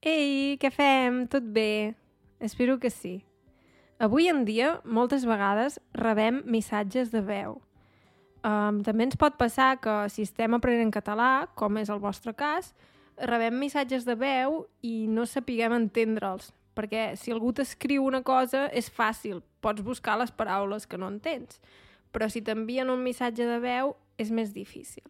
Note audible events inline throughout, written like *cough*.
Ei, què fem? Tot bé? Espero que sí. Avui en dia, moltes vegades, rebem missatges de veu. Um, també ens pot passar que si estem aprenent català, com és el vostre cas, rebem missatges de veu i no sapiguem entendre'ls, perquè si algú t'escriu una cosa és fàcil, pots buscar les paraules que no entens, però si t'envien un missatge de veu és més difícil.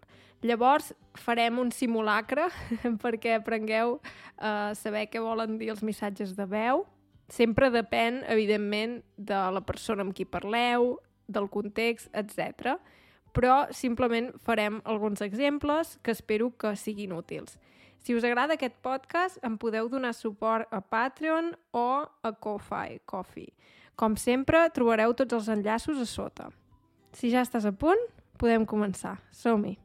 Llavors farem un simulacre *laughs* perquè aprengueu a saber què volen dir els missatges de veu. Sempre depèn, evidentment, de la persona amb qui parleu, del context, etc. Però simplement farem alguns exemples que espero que siguin útils. Si us agrada aquest podcast, em podeu donar suport a Patreon o a Ko-Fi, Coffee. Com sempre, trobareu tots els enllaços a sota. Si ja estàs a punt, podem començar. Som-hi!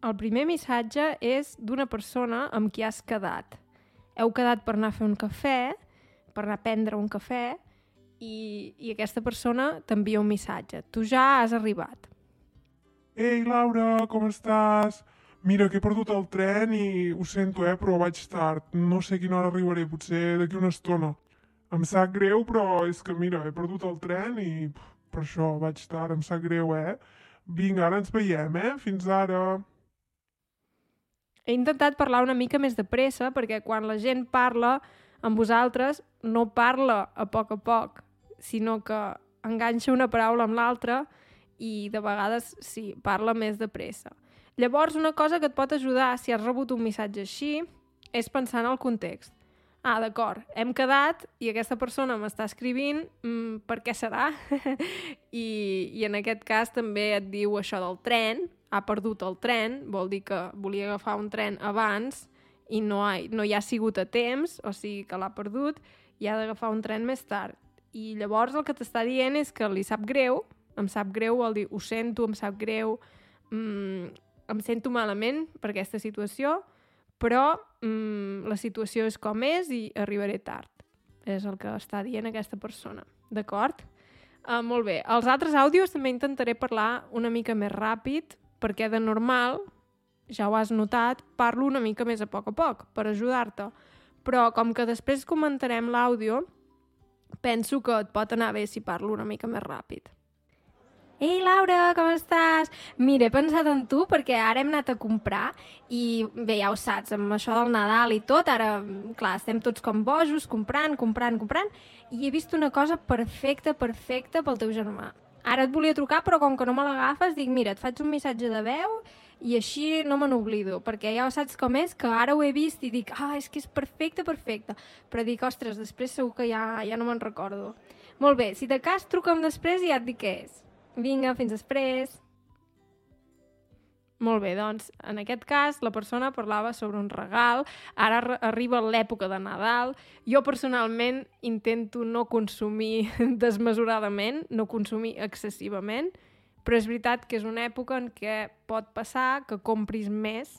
El primer missatge és d'una persona amb qui has quedat. Heu quedat per anar a fer un cafè, per anar a prendre un cafè, i, i aquesta persona t'envia un missatge. Tu ja has arribat. Ei, Laura, com estàs? Mira, que he perdut el tren i ho sento, eh, però vaig tard. No sé a quina hora arribaré, potser d'aquí una estona. Em sap greu, però és que, mira, he perdut el tren i per això vaig tard, em sap greu, eh? Vinga, ara ens veiem, eh? Fins ara. He intentat parlar una mica més de pressa perquè quan la gent parla amb vosaltres no parla a poc a poc, sinó que enganxa una paraula amb l'altra i de vegades sí, parla més de pressa. Llavors, una cosa que et pot ajudar si has rebut un missatge així és pensar en el context. Ah, d'acord, hem quedat i aquesta persona m'està escrivint, mm, per què serà? *laughs* I, I en aquest cas també et diu això del tren, ha perdut el tren, vol dir que volia agafar un tren abans i no, ha, no hi ha sigut a temps, o sigui que l'ha perdut i ha d'agafar un tren més tard. I llavors el que t'està dient és que li sap greu, em sap greu vol dir ho sento, em sap greu, mm, em sento malament per aquesta situació, però mm, la situació és com és i arribaré tard. És el que està dient aquesta persona. D'acord? Uh, molt bé. Els altres àudios també intentaré parlar una mica més ràpid, perquè de normal, ja ho has notat, parlo una mica més a poc a poc, per ajudar-te. Però com que després comentarem l'àudio, penso que et pot anar bé si parlo una mica més ràpid. Ei, Laura, com estàs? Mira, he pensat en tu perquè ara hem anat a comprar i bé, ja ho saps, amb això del Nadal i tot, ara, clar, estem tots com bojos, comprant, comprant, comprant, i he vist una cosa perfecta, perfecta pel teu germà. Ara et volia trucar, però com que no me l'agafes, dic, mira, et faig un missatge de veu i així no me n'oblido, perquè ja saps com és, que ara ho he vist i dic, ah, és que és perfecte, perfecte. Però dic, ostres, després segur que ja, ja no me'n recordo. Molt bé, si de cas truca'm després i ja et dic què és. Vinga, fins després. Molt bé, doncs, en aquest cas, la persona parlava sobre un regal, ara arriba l'època de Nadal, jo personalment intento no consumir *laughs* desmesuradament, no consumir excessivament, però és veritat que és una època en què pot passar que compris més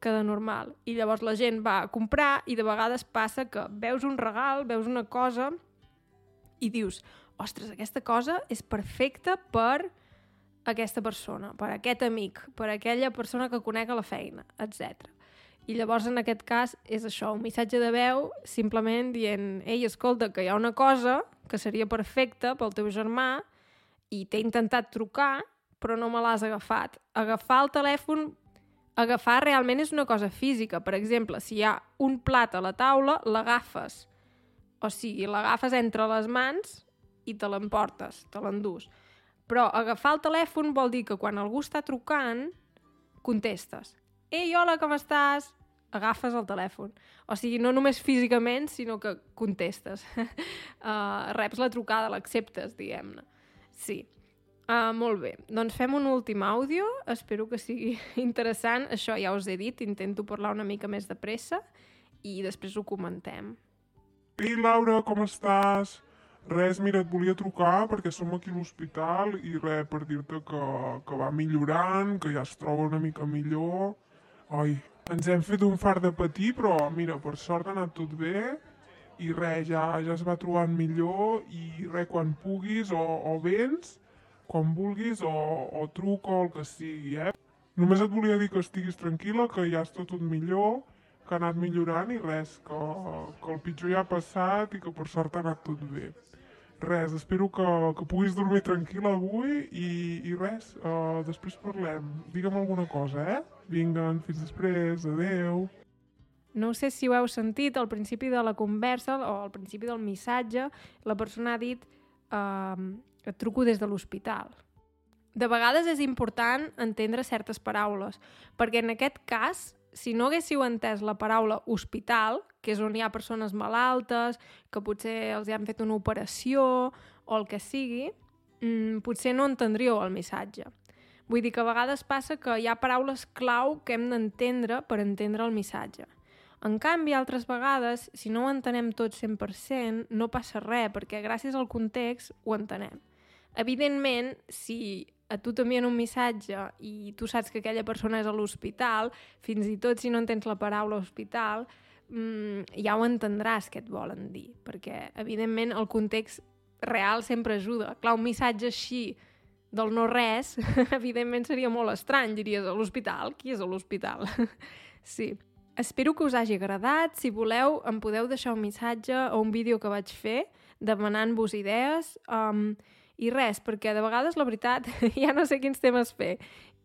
que de normal. I llavors la gent va a comprar i de vegades passa que veus un regal, veus una cosa i dius, ostres, aquesta cosa és perfecta per aquesta persona, per aquest amic, per aquella persona que conec a la feina, etc. I llavors, en aquest cas, és això, un missatge de veu simplement dient ei, escolta, que hi ha una cosa que seria perfecta pel teu germà i t'he intentat trucar, però no me l'has agafat. Agafar el telèfon, agafar realment és una cosa física. Per exemple, si hi ha un plat a la taula, l'agafes. O sigui, l'agafes entre les mans i te l'emportes, te l'endús. Però agafar el telèfon vol dir que quan algú està trucant, contestes. Ei, hola, com estàs? Agafes el telèfon. O sigui, no només físicament, sinó que contestes. uh, *laughs* reps la trucada, l'acceptes, diguem-ne. Sí. Uh, molt bé. Doncs fem un últim àudio. Espero que sigui *laughs* interessant. Això ja us he dit, intento parlar una mica més de pressa i després ho comentem. Ei, Laura, com estàs? Res, mira, et volia trucar perquè som aquí a l'hospital i res, per dir-te que, que va millorant, que ja es troba una mica millor. Ai, ens hem fet un far de patir, però mira, per sort ha anat tot bé i res, ja, ja es va trobant millor i res, quan puguis o, o vens, quan vulguis o, o truco o el que sigui, eh? Només et volia dir que estiguis tranquil·la, que ja està tot millor, que ha anat millorant i res, que, que el pitjor ja ha passat i que per sort ha anat tot bé. Res, espero que, que puguis dormir tranquil·la avui i, i res, uh, després parlem. Digue'm alguna cosa, eh? Vinga, fins després, adeu. No sé si ho heu sentit al principi de la conversa o al principi del missatge, la persona ha dit eh, et truco des de l'hospital. De vegades és important entendre certes paraules, perquè en aquest cas, si no haguéssiu entès la paraula hospital, que és on hi ha persones malaltes, que potser els hi han fet una operació o el que sigui, mmm, potser no entendríeu el missatge. Vull dir que a vegades passa que hi ha paraules clau que hem d'entendre per entendre el missatge. En canvi, altres vegades, si no ho entenem tot 100%, no passa res, perquè gràcies al context ho entenem. Evidentment, si a tu t'envien un missatge i tu saps que aquella persona és a l'hospital, fins i tot si no entens la paraula hospital, mmm, ja ho entendràs què et volen dir, perquè, evidentment, el context real sempre ajuda. Clar, un missatge així del no res, *laughs* evidentment seria molt estrany, diries, a l'hospital? Qui és a l'hospital? *laughs* sí. Espero que us hagi agradat. Si voleu, em podeu deixar un missatge o un vídeo que vaig fer demanant-vos idees. Um, I res, perquè de vegades, la veritat, *laughs* ja no sé quins temes fer.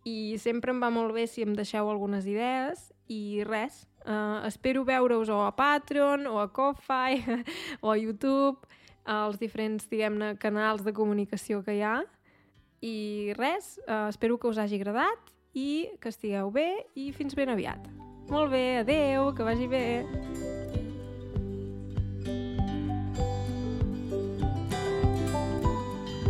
I sempre em va molt bé si em deixeu algunes idees. I res, uh, espero veure-us o a Patreon, o a Ko-Fi, *laughs* o a YouTube, als diferents, diguem-ne, canals de comunicació que hi ha. I res, uh, espero que us hagi agradat i que estigueu bé i fins ben aviat. Molt bé, adeu, que vagi bé.